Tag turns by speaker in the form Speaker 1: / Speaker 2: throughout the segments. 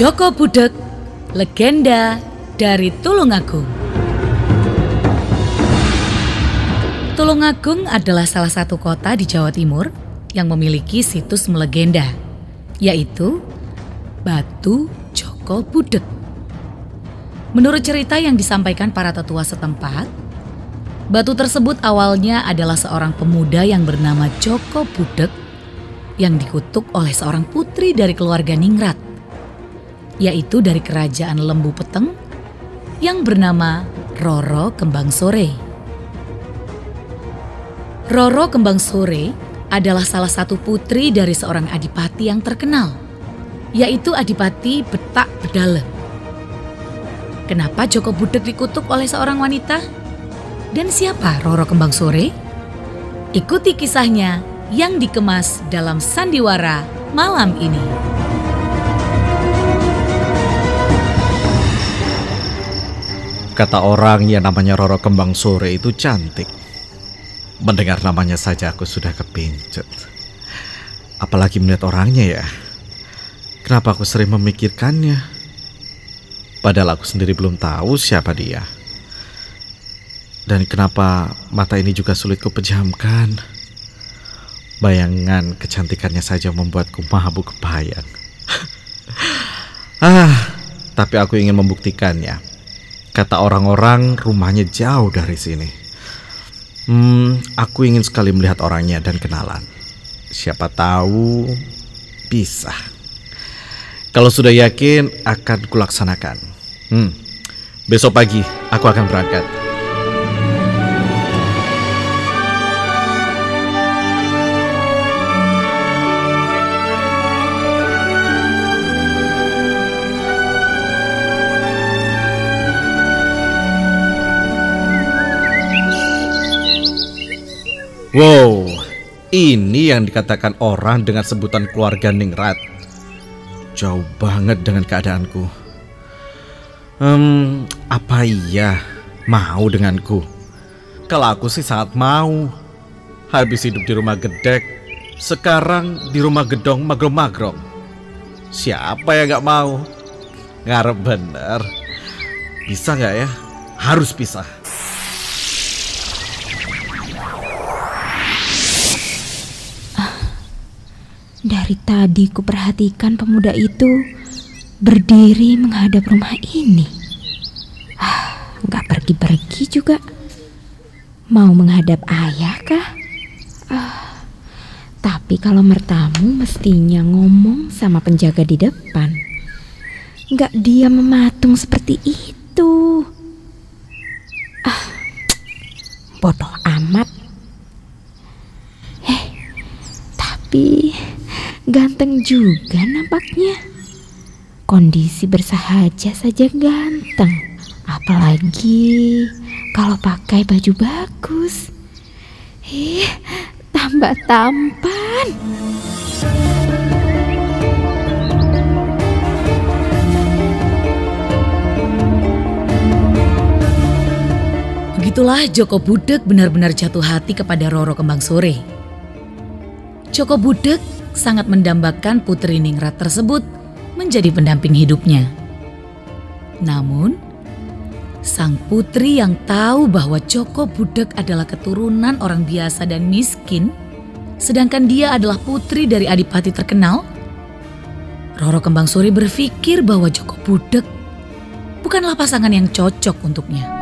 Speaker 1: Joko Budek, legenda dari Tulungagung. Tulungagung adalah salah satu kota di Jawa Timur yang memiliki situs melegenda, yaitu Batu Joko Budek. Menurut cerita yang disampaikan para tetua setempat, batu tersebut awalnya adalah seorang pemuda yang bernama Joko Budek yang dikutuk oleh seorang putri dari keluarga Ningrat, yaitu dari kerajaan Lembu Peteng yang bernama Roro Kembang Sore. Roro Kembang Sore adalah salah satu putri dari seorang adipati yang terkenal, yaitu Adipati Betak Bedalem. Kenapa Joko Budek dikutuk oleh seorang wanita? Dan siapa Roro Kembang Sore? Ikuti kisahnya yang dikemas dalam sandiwara malam ini.
Speaker 2: Kata orang yang namanya Roro Kembang Sore itu cantik. Mendengar namanya saja aku sudah kepincut. Apalagi melihat orangnya ya. Kenapa aku sering memikirkannya? Padahal aku sendiri belum tahu siapa dia. Dan kenapa mata ini juga sulit kupejamkan. Bayangan kecantikannya saja membuatku mabuk kebayang. ah, tapi aku ingin membuktikannya. Kata orang-orang rumahnya jauh dari sini. Hmm, aku ingin sekali melihat orangnya dan kenalan. Siapa tahu bisa. Kalau sudah yakin akan kulaksanakan. Hmm. Besok pagi aku akan berangkat. Wow, ini yang dikatakan orang dengan sebutan keluarga Ningrat. Jauh banget dengan keadaanku. Hmm, apa iya mau denganku? Kalau aku sih sangat mau. Habis hidup di rumah gedek, sekarang di rumah gedong magrong-magrong. Siapa yang gak mau? Ngarep bener. Bisa gak ya? Harus bisa.
Speaker 3: Dari tadi ku perhatikan pemuda itu berdiri menghadap rumah ini. Ah, nggak pergi-pergi juga. Mau menghadap ayah kah? Ah, tapi kalau mertamu mestinya ngomong sama penjaga di depan. Nggak dia mematung seperti itu. Ah, bodoh amat. Eh, tapi ganteng juga nampaknya. Kondisi bersahaja saja ganteng. Apalagi kalau pakai baju bagus. Ih, tambah tampan.
Speaker 1: Begitulah Joko Budek benar-benar jatuh hati kepada Roro Kembang Sore. Joko Budek sangat mendambakan Putri Ningrat tersebut menjadi pendamping hidupnya. Namun, sang putri yang tahu bahwa Joko Budek adalah keturunan orang biasa dan miskin, sedangkan dia adalah putri dari adipati terkenal, Roro Kembang Suri berpikir bahwa Joko Budek bukanlah pasangan yang cocok untuknya.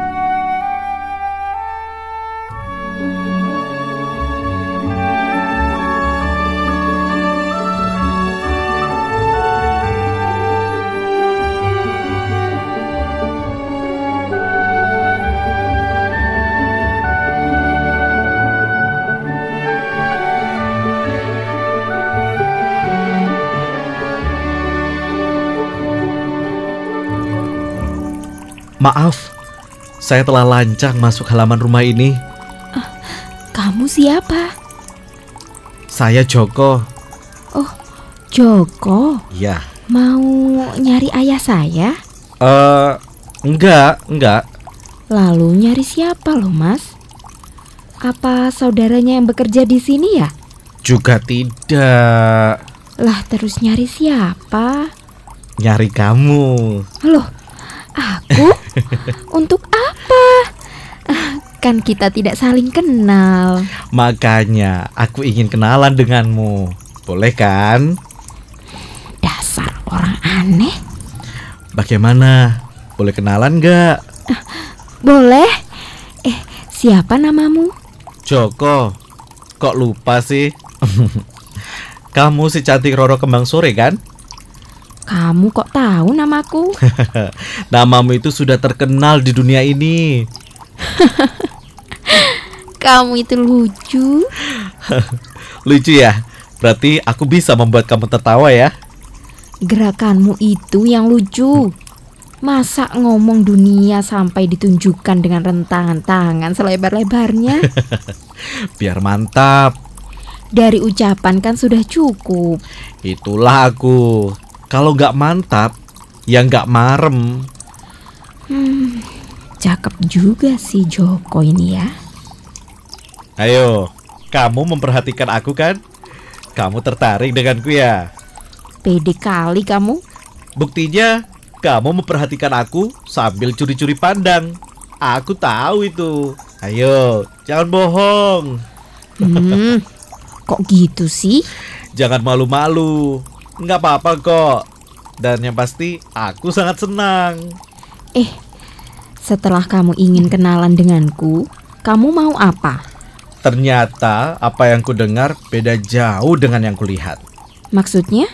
Speaker 2: Maaf, saya telah lancang masuk halaman rumah ini.
Speaker 3: Uh, kamu siapa?
Speaker 2: Saya Joko.
Speaker 3: Oh, Joko.
Speaker 2: Iya.
Speaker 3: Mau nyari ayah saya?
Speaker 2: Eh, uh, enggak, enggak.
Speaker 3: Lalu nyari siapa loh, Mas? Apa saudaranya yang bekerja di sini ya?
Speaker 2: Juga tidak.
Speaker 3: Lah terus nyari siapa?
Speaker 2: nyari kamu.
Speaker 3: Loh, aku? Untuk apa? Kan kita tidak saling kenal.
Speaker 2: Makanya aku ingin kenalan denganmu. Boleh kan?
Speaker 3: Dasar orang aneh.
Speaker 2: Bagaimana? Boleh kenalan nggak?
Speaker 3: Boleh? Eh, siapa namamu?
Speaker 2: Joko. Kok lupa sih? Kamu si cantik Roro Kembang Sore kan?
Speaker 3: Kamu kok tahu namaku?
Speaker 2: Namamu itu sudah terkenal di dunia ini.
Speaker 3: Kamu itu lucu.
Speaker 2: Lucu ya? Berarti aku bisa membuat kamu tertawa ya?
Speaker 3: Gerakanmu itu yang lucu. Masa ngomong dunia sampai ditunjukkan dengan rentangan tangan selebar-lebarnya?
Speaker 2: Biar mantap.
Speaker 3: Dari ucapan kan sudah cukup.
Speaker 2: Itulah aku. Kalau nggak mantap, ya nggak marem.
Speaker 3: Hmm, cakep juga si Joko ini ya.
Speaker 2: Ayo, kamu memperhatikan aku kan? Kamu tertarik denganku ya?
Speaker 3: Pede kali kamu.
Speaker 2: Buktinya, kamu memperhatikan aku sambil curi-curi pandang. Aku tahu itu. Ayo, jangan bohong.
Speaker 3: Hmm, kok gitu sih?
Speaker 2: Jangan malu-malu. Nggak apa-apa kok. Dan yang pasti, aku sangat senang.
Speaker 3: Eh, setelah kamu ingin kenalan denganku, kamu mau apa?
Speaker 2: Ternyata apa yang ku dengar beda jauh dengan yang kulihat.
Speaker 3: Maksudnya?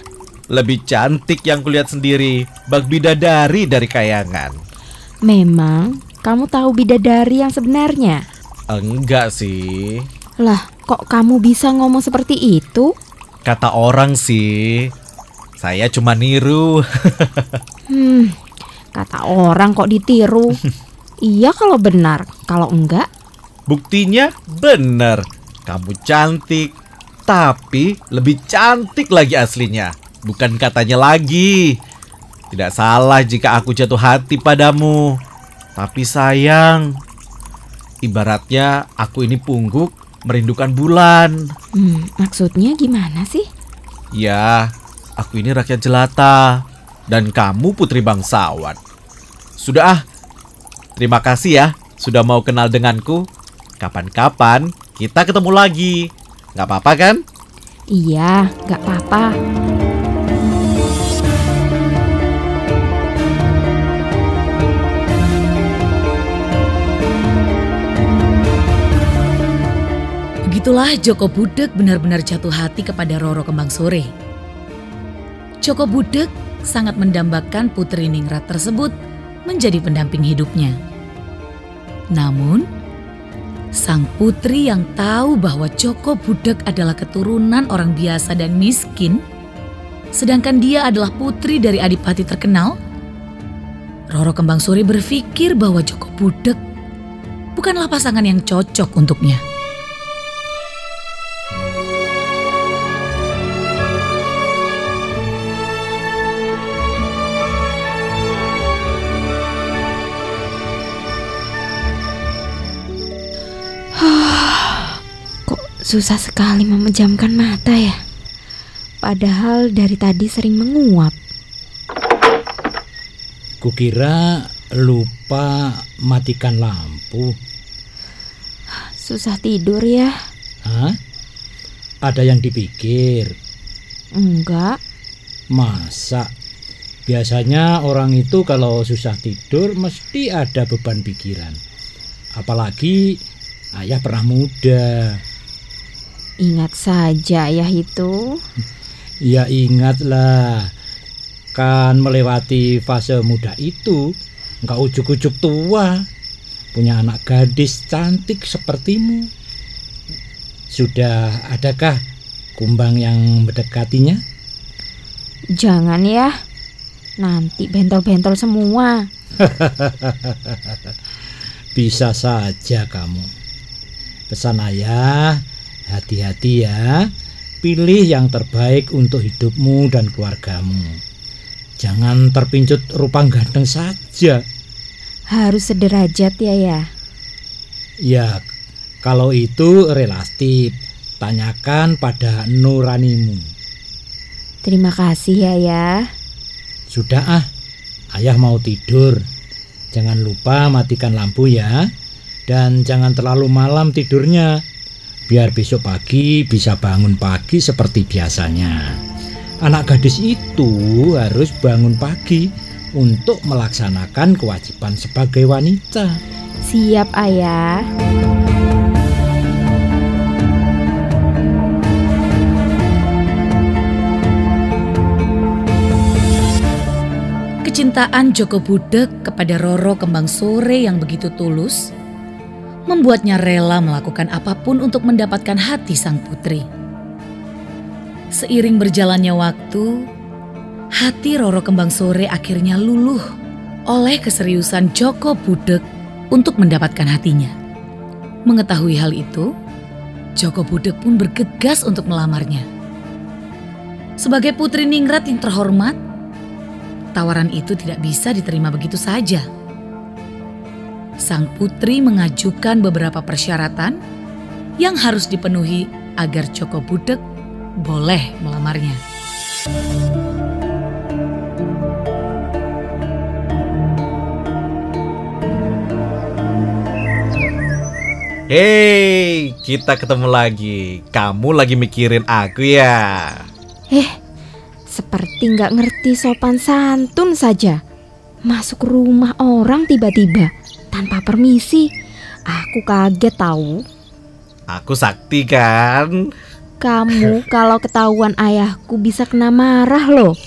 Speaker 2: Lebih cantik yang kulihat sendiri, bak bidadari dari kayangan.
Speaker 3: Memang kamu tahu bidadari yang sebenarnya?
Speaker 2: Enggak sih.
Speaker 3: Lah, kok kamu bisa ngomong seperti itu?
Speaker 2: Kata orang sih, saya cuma niru.
Speaker 3: Hmm, kata orang kok ditiru. iya kalau benar, kalau enggak,
Speaker 2: Buktinya bener. Kamu cantik, tapi lebih cantik lagi aslinya. Bukan katanya lagi. Tidak salah jika aku jatuh hati padamu. Tapi sayang, ibaratnya aku ini pungguk merindukan bulan.
Speaker 3: hmm, maksudnya gimana sih?
Speaker 2: Ya, aku ini rakyat jelata dan kamu putri bangsawan. Sudah ah, terima kasih ya sudah mau kenal denganku. Kapan-kapan kita ketemu lagi. Gak apa-apa kan?
Speaker 3: Iya, nggak apa-apa.
Speaker 1: Begitulah Joko Budek benar-benar jatuh hati kepada Roro Kembang Sore. Joko Budek sangat mendambakan Putri Ningrat tersebut menjadi pendamping hidupnya. Namun, sang putri yang tahu bahwa Joko Budek adalah keturunan orang biasa dan miskin, sedangkan dia adalah putri dari adipati terkenal, Roro Kembang Sore berpikir bahwa Joko Budek bukanlah pasangan yang cocok untuknya.
Speaker 3: Susah sekali memejamkan mata ya? Padahal dari tadi sering menguap.
Speaker 4: Kukira lupa matikan lampu.
Speaker 3: Susah tidur ya?
Speaker 4: Hah? Ada yang dipikir?
Speaker 3: Enggak.
Speaker 4: Masa? Biasanya orang itu kalau susah tidur mesti ada beban pikiran. Apalagi ayah pernah muda.
Speaker 3: Ingat saja ya itu.
Speaker 4: Ya ingatlah, kan melewati fase muda itu, nggak ujuk-ujuk tua, punya anak gadis cantik sepertimu. Sudah adakah kumbang yang mendekatinya?
Speaker 3: Jangan ya. Nanti bentol-bentol semua.
Speaker 4: Bisa saja kamu. Pesan ayah, hati-hati ya. Pilih yang terbaik untuk hidupmu dan keluargamu. Jangan terpincut rupa ganteng saja.
Speaker 3: Harus sederajat ya ya.
Speaker 4: Ya, kalau itu relatif. Tanyakan pada nuranimu.
Speaker 3: Terima kasih ya ya.
Speaker 4: Sudah ah, ayah mau tidur. Jangan lupa matikan lampu ya. Dan jangan terlalu malam tidurnya. Biar besok pagi bisa bangun pagi seperti biasanya. Anak gadis itu harus bangun pagi untuk melaksanakan kewajiban sebagai wanita.
Speaker 3: Siap, Ayah.
Speaker 1: Kecintaan Joko Budek kepada Roro Kembang Sore yang begitu tulus membuatnya rela melakukan apa pun untuk mendapatkan hati sang putri. Seiring berjalannya waktu, hati Roro Kembang Sore akhirnya luluh oleh keseriusan Joko Budek untuk mendapatkan hatinya. Mengetahui hal itu, Joko Budek pun bergegas untuk melamarnya. Sebagai putri ningrat yang terhormat, tawaran itu tidak bisa diterima begitu saja. Sang putri mengajukan beberapa persyaratan yang harus dipenuhi agar Joko Budek boleh melamarnya.
Speaker 2: Hei, kita ketemu lagi. Kamu lagi mikirin aku ya?
Speaker 3: Eh, seperti nggak ngerti sopan santun saja. Masuk rumah orang tiba-tiba tanpa permisi. Aku kaget tahu.
Speaker 2: Aku sakti kan?
Speaker 3: Kamu kalau ketahuan ayahku bisa kena marah loh.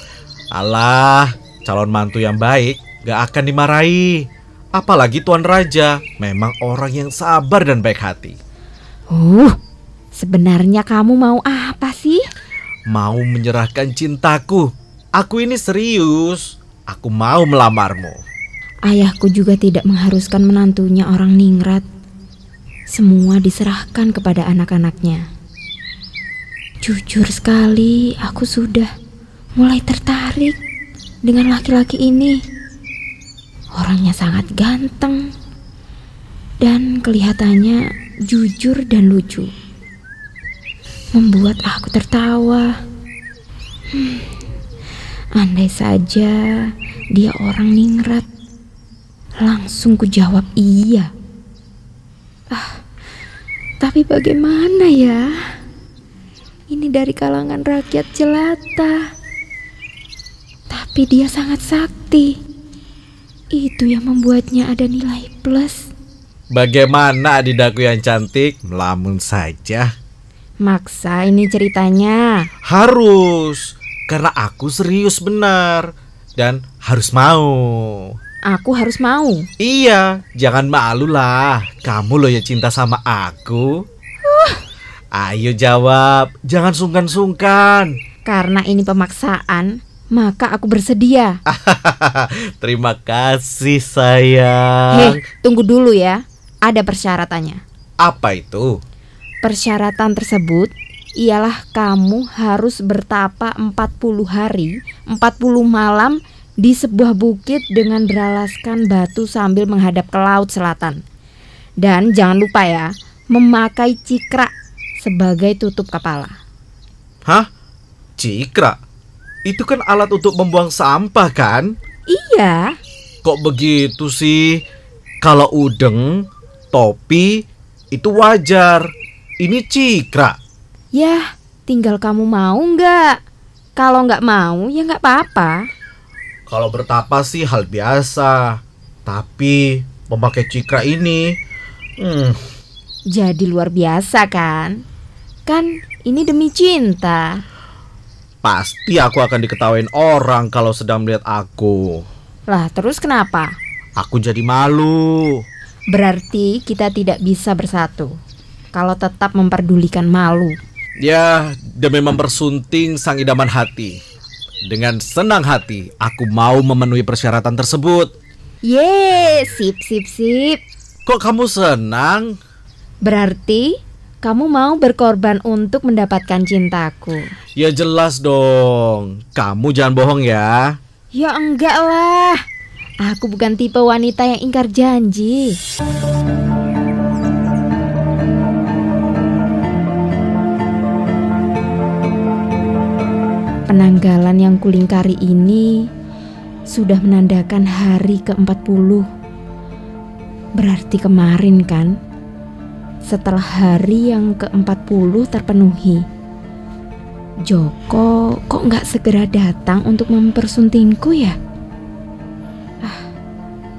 Speaker 2: Alah, calon mantu yang baik gak akan dimarahi. Apalagi Tuan Raja, memang orang yang sabar dan baik hati.
Speaker 3: Uh, sebenarnya kamu mau apa sih?
Speaker 2: Mau menyerahkan cintaku. Aku ini serius. Aku mau melamarmu.
Speaker 3: Ayahku juga tidak mengharuskan menantunya orang ningrat. Semua diserahkan kepada anak-anaknya. Jujur sekali, aku sudah mulai tertarik dengan laki-laki ini. Orangnya sangat ganteng dan kelihatannya jujur dan lucu. Membuat aku tertawa. Hmm, andai saja dia orang ningrat, langsung ku jawab iya. Ah, tapi bagaimana ya? Ini dari kalangan rakyat jelata. Tapi dia sangat sakti. Itu yang membuatnya ada nilai plus.
Speaker 2: Bagaimana adidaku yang cantik? Melamun saja.
Speaker 3: Maksa ini ceritanya.
Speaker 2: Harus. Karena aku serius benar. Dan harus mau.
Speaker 3: Aku harus mau.
Speaker 2: Iya, jangan malu lah. Kamu loh ya cinta sama aku. Ayo jawab, jangan sungkan-sungkan.
Speaker 3: Karena ini pemaksaan, maka aku bersedia.
Speaker 2: Terima kasih sayang.
Speaker 3: Hei, tunggu dulu ya. Ada persyaratannya.
Speaker 2: Apa itu?
Speaker 3: Persyaratan tersebut ialah kamu harus bertapa 40 hari, 40 malam di sebuah bukit dengan beralaskan batu sambil menghadap ke laut selatan. Dan jangan lupa ya, memakai cikra sebagai tutup kepala.
Speaker 2: Hah? Cikra? Itu kan alat untuk membuang sampah kan?
Speaker 3: Iya,
Speaker 2: Kok begitu sih? Kalau udeng, topi, itu wajar. Ini cikra.
Speaker 3: ya tinggal kamu mau nggak? Kalau nggak mau ya nggak apa-apa.
Speaker 2: Kalau bertapa sih hal biasa. Tapi memakai cikra ini, hmm,
Speaker 3: Jadi luar biasa kan? Kan ini demi cinta.
Speaker 2: pasti aku akan diketawain orang kalau sedang melihat aku.
Speaker 3: Lah terus kenapa?
Speaker 2: Aku jadi malu.
Speaker 3: Berarti kita tidak bisa bersatu kalau tetap memperdulikan malu.
Speaker 2: Ya, demi mempersunting sang idaman hati. Dengan senang hati, aku mau memenuhi persyaratan tersebut.
Speaker 3: Ye, sip sip sip.
Speaker 2: Kok kamu senang?
Speaker 3: Berarti kamu mau berkorban untuk mendapatkan cintaku.
Speaker 2: Ya jelas dong. Kamu jangan bohong ya.
Speaker 3: Ya enggak lah. Aku bukan tipe wanita yang ingkar janji. Penanggalan yang kulingkari ini sudah menandakan hari ke-40. Berarti kemarin kan? Setelah hari yang ke-40 terpenuhi. Joko kok nggak segera datang untuk mempersuntingku ya? Ah,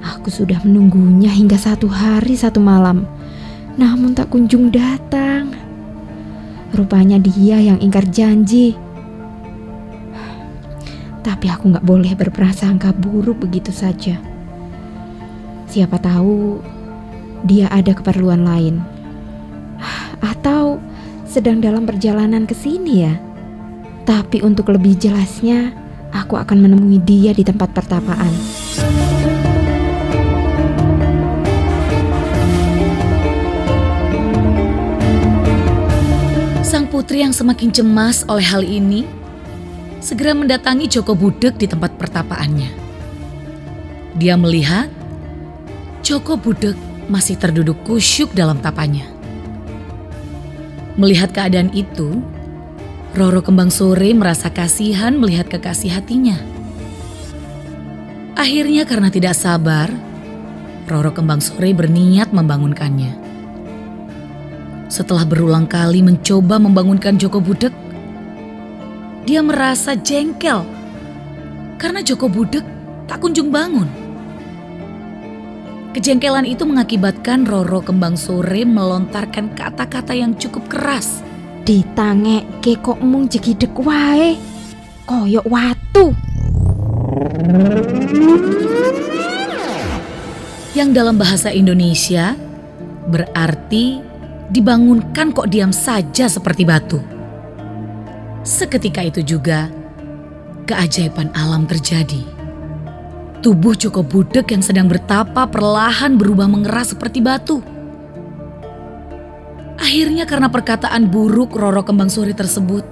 Speaker 3: aku sudah menunggunya hingga satu hari satu malam. Namun tak kunjung datang. Rupanya dia yang ingkar janji. Tapi aku nggak boleh berprasangka buruk begitu saja. Siapa tahu dia ada keperluan lain. Atau sedang dalam perjalanan ke sini ya. Tapi untuk lebih jelasnya, aku akan menemui dia di tempat pertapaan.
Speaker 1: Sang putri yang semakin cemas oleh hal ini segera mendatangi Joko Budek di tempat pertapaannya. Dia melihat Joko Budek masih terduduk kusyuk dalam tapanya. Melihat keadaan itu, Roro Kembang Sore merasa kasihan melihat kekasih hatinya. Akhirnya karena tidak sabar, Roro Kembang Sore berniat membangunkannya. Setelah berulang kali mencoba membangunkan Joko Budek, dia merasa jengkel karena Joko Budek tak kunjung bangun. Kejengkelan itu mengakibatkan Roro Kembang Sore melontarkan kata-kata yang cukup keras.
Speaker 3: Ditangek ke kok mung jegidek wae. Koyok watu.
Speaker 1: Yang dalam bahasa Indonesia berarti dibangunkan kok diam saja seperti batu. Seketika itu juga, keajaiban alam terjadi. Tubuh Joko Budek yang sedang bertapa perlahan berubah mengeras seperti batu. Akhirnya karena perkataan buruk Roro Kembang Suri tersebut,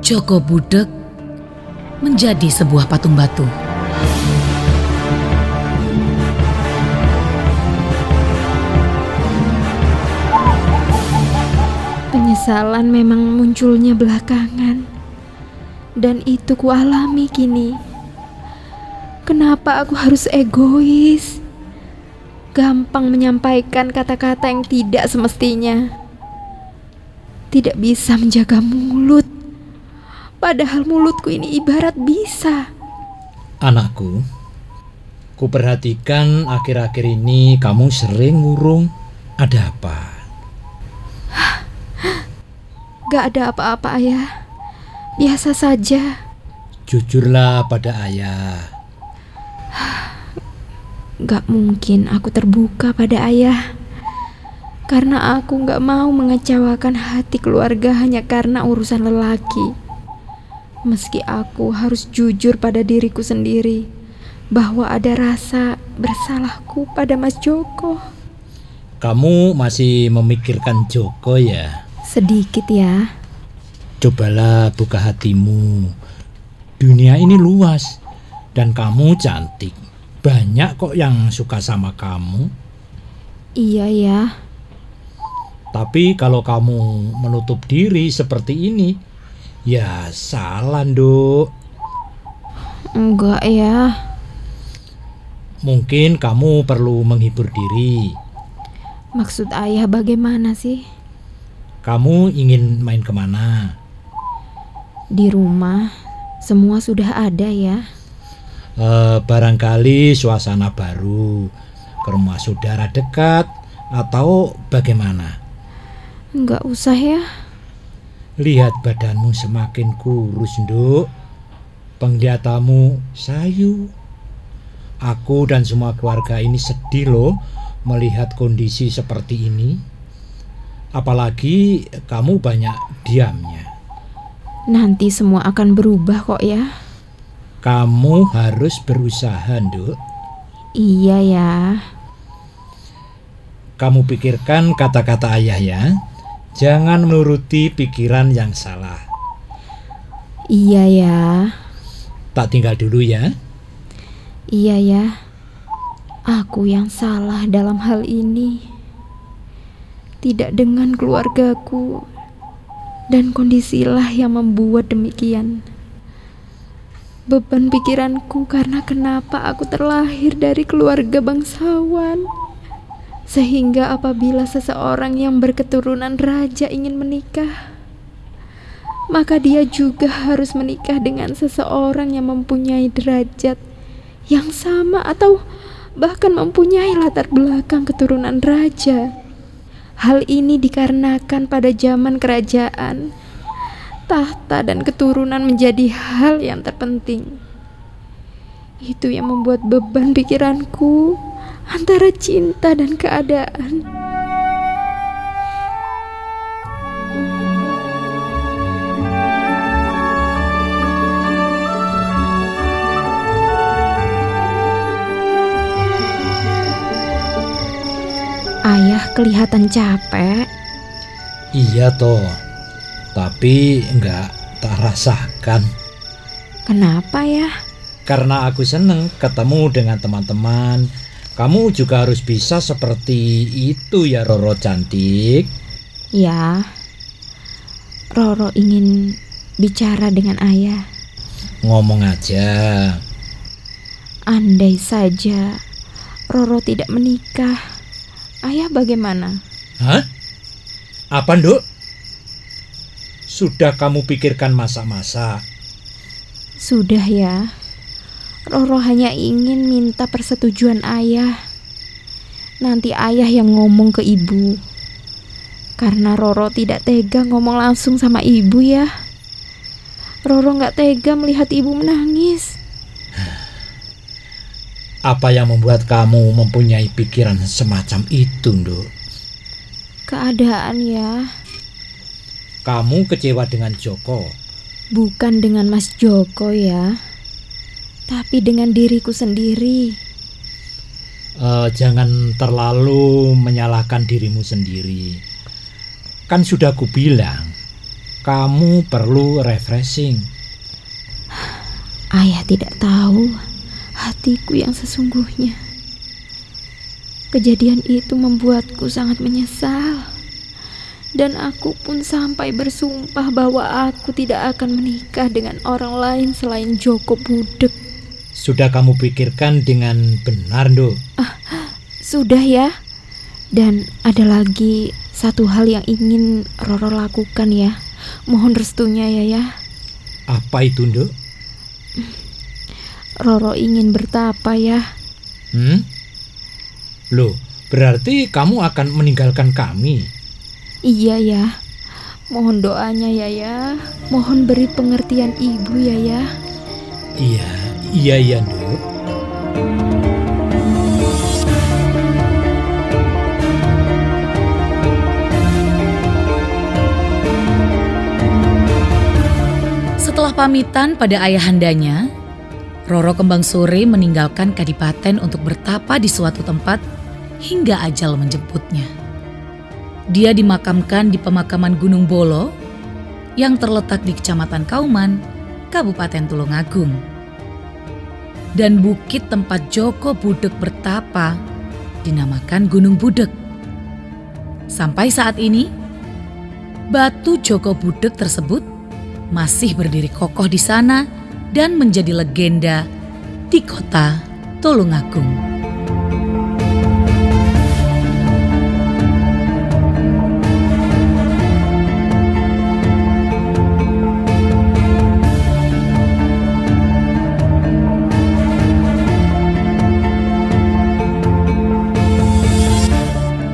Speaker 1: Joko Budek menjadi sebuah patung batu.
Speaker 3: Penyesalan memang munculnya belakangan. Dan itu kualami kini. Kenapa aku harus egois? Gampang menyampaikan kata-kata yang tidak semestinya. Tidak bisa menjaga mulut. Padahal mulutku ini ibarat bisa.
Speaker 4: Anakku, kuperhatikan akhir-akhir ini kamu sering ngurung. Ada apa?
Speaker 3: Gak ada apa-apa ayah. Biasa saja.
Speaker 4: Jujurlah pada ayah.
Speaker 3: Gak mungkin aku terbuka pada ayah. Karena aku gak mau mengecewakan hati keluarga hanya karena urusan lelaki. Meski aku harus jujur pada diriku sendiri bahwa ada rasa bersalahku pada Mas Joko.
Speaker 4: Kamu masih memikirkan Joko ya?
Speaker 3: Sedikit ya.
Speaker 4: Cobalah buka hatimu. Dunia ini luas dan kamu cantik. Banyak kok yang suka sama kamu.
Speaker 3: Iya ya.
Speaker 4: Tapi kalau kamu menutup diri seperti ini, ya salah, Nduk.
Speaker 3: Enggak ya.
Speaker 4: Mungkin kamu perlu menghibur diri.
Speaker 3: Maksud ayah bagaimana sih?
Speaker 4: Kamu ingin main ke mana?
Speaker 3: Di rumah semua sudah ada ya.
Speaker 4: Eh, barangkali suasana baru ke rumah saudara dekat atau bagaimana?
Speaker 3: Enggak usah ya.
Speaker 4: Lihat badanmu semakin kurus, Nduk. Penglihatanmu sayu. Aku dan semua keluarga ini sedih loh melihat kondisi seperti ini. Apalagi kamu banyak diamnya.
Speaker 3: Nanti semua akan berubah kok ya.
Speaker 4: Kamu harus berusaha, Nduk.
Speaker 3: Iya ya.
Speaker 4: Kamu pikirkan kata-kata ayah ya. Jangan menuruti pikiran yang salah.
Speaker 3: Iya ya.
Speaker 4: Tak tinggal dulu ya.
Speaker 3: Iya ya. Aku yang salah dalam hal ini. Tidak dengan keluargaku. Dan kondisilah yang membuat demikian. beban pikiranku karena kenapa aku terlahir dari keluarga bangsawan. Sehingga apabila seseorang yang berketurunan raja ingin menikah, maka dia juga harus menikah dengan seseorang yang mempunyai derajat yang sama atau bahkan mempunyai latar belakang keturunan raja. Hal ini dikarenakan pada zaman kerajaan tahta dan keturunan menjadi hal yang terpenting. Itu yang membuat beban pikiranku antara cinta dan keadaan. Kelihatan capek.
Speaker 4: Iya toh, tapi enggak tak rasakan.
Speaker 3: Kenapa ya?
Speaker 4: Karena aku seneng ketemu dengan teman-teman. Kamu juga harus bisa seperti itu ya Roro cantik.
Speaker 3: Ya, Roro ingin bicara dengan ayah.
Speaker 4: Ngomong aja.
Speaker 3: Andai saja Roro tidak menikah, ayah bagaimana?
Speaker 4: Hah? Apa, Nduk? Sudah kamu pikirkan masa-masa?
Speaker 3: Sudah ya. Roro hanya ingin minta persetujuan ayah. Nanti ayah yang ngomong ke ibu. Karena Roro tidak tega ngomong langsung sama ibu ya. Roro nggak tega melihat ibu menangis.
Speaker 4: Apa yang membuat kamu mempunyai pikiran semacam itu, Nduk?
Speaker 3: Keadaan ya.
Speaker 4: Kamu kecewa dengan Joko.
Speaker 3: Bukan dengan Mas Joko ya. Tapi dengan diriku sendiri.
Speaker 4: Eh, jangan terlalu menyalahkan dirimu sendiri. Kan sudah kubilang, kamu perlu refreshing.
Speaker 3: Ayah tidak tahu hatiku yang sesungguhnya. Kejadian itu membuatku sangat menyesal. Dan aku pun sampai bersumpah bahwa aku tidak akan menikah dengan orang lain selain Joko Budek.
Speaker 4: Sudah kamu pikirkan dengan benar, Nduk?
Speaker 3: Sudah ya. Dan ada lagi satu hal yang ingin Roro lakukan ya. Mohon restunya ya ya.
Speaker 4: Apa itu, Nduk?
Speaker 3: Roro ingin bertapa ya.
Speaker 4: Hmm? Loh, berarti kamu akan meninggalkan kami?
Speaker 3: Iya ya. Mohon doanya ya ya. Mohon beri pengertian ibu ya ya.
Speaker 4: Iya, iya, iya, Nduk.
Speaker 1: Setelah pamitan pada ayahandanya, Roro Kembang Sore meninggalkan Kadipaten untuk bertapa di suatu tempat hingga ajal menjemputnya. Dia dimakamkan di pemakaman Gunung Bolo yang terletak di Kecamatan Kauman, Kabupaten Tulungagung. Dan bukit tempat Joko Budek bertapa dinamakan Gunung Budek. Sampai saat ini, batu Joko Budek tersebut masih berdiri kokoh di sana dan menjadi legenda di kota Tulungagung.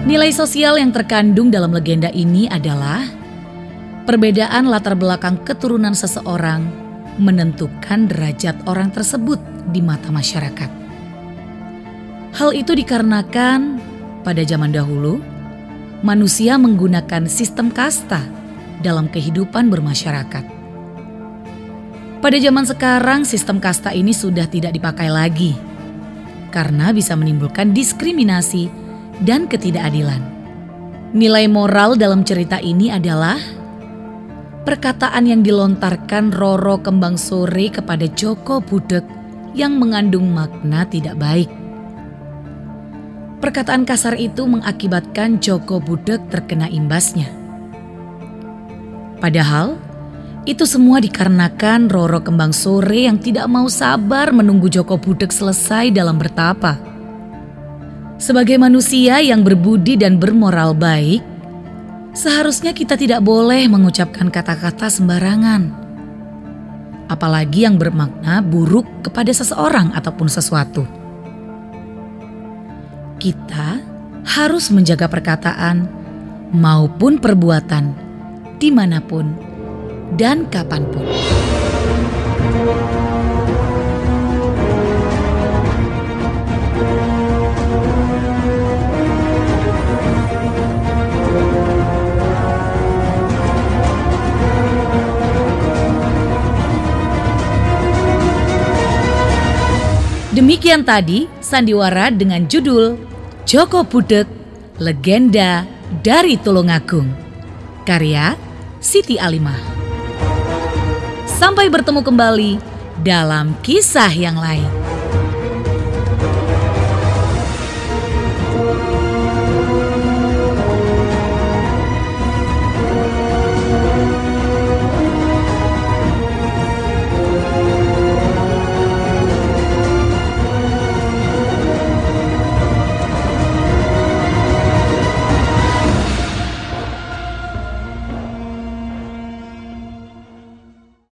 Speaker 1: Nilai sosial yang terkandung dalam legenda ini adalah perbedaan latar belakang keturunan seseorang menentukan derajat orang tersebut di mata masyarakat. Hal itu dikarenakan pada zaman dahulu manusia menggunakan sistem kasta dalam kehidupan bermasyarakat. Pada zaman sekarang sistem kasta ini sudah tidak dipakai lagi karena bisa menimbulkan diskriminasi dan ketidakadilan. Nilai moral dalam cerita ini adalah perkataan yang dilontarkan Roro Kembang Sore kepada Joko Budek yang mengandung makna tidak baik. Perkataan kasar itu mengakibatkan Joko Budek terkena imbasnya. Padahal, Itu semua dikarenakan Roro Kembang Sore yang tidak mau sabar menunggu Joko Budek selesai dalam bertapa. Sebagai manusia yang berbudi dan bermoral baik, seharusnya kita tidak boleh mengucapkan kata-kata sembarangan. Apalagi yang bermakna buruk kepada seseorang ataupun sesuatu. Kita harus menjaga perkataan maupun perbuatan di mana pun dan kapan pun. Demikian tadi sandiwara dengan judul Joko Budek, Legenda dari Tulungagung. Karya Siti Alimah. Sampai bertemu kembali dalam kisah yang lain.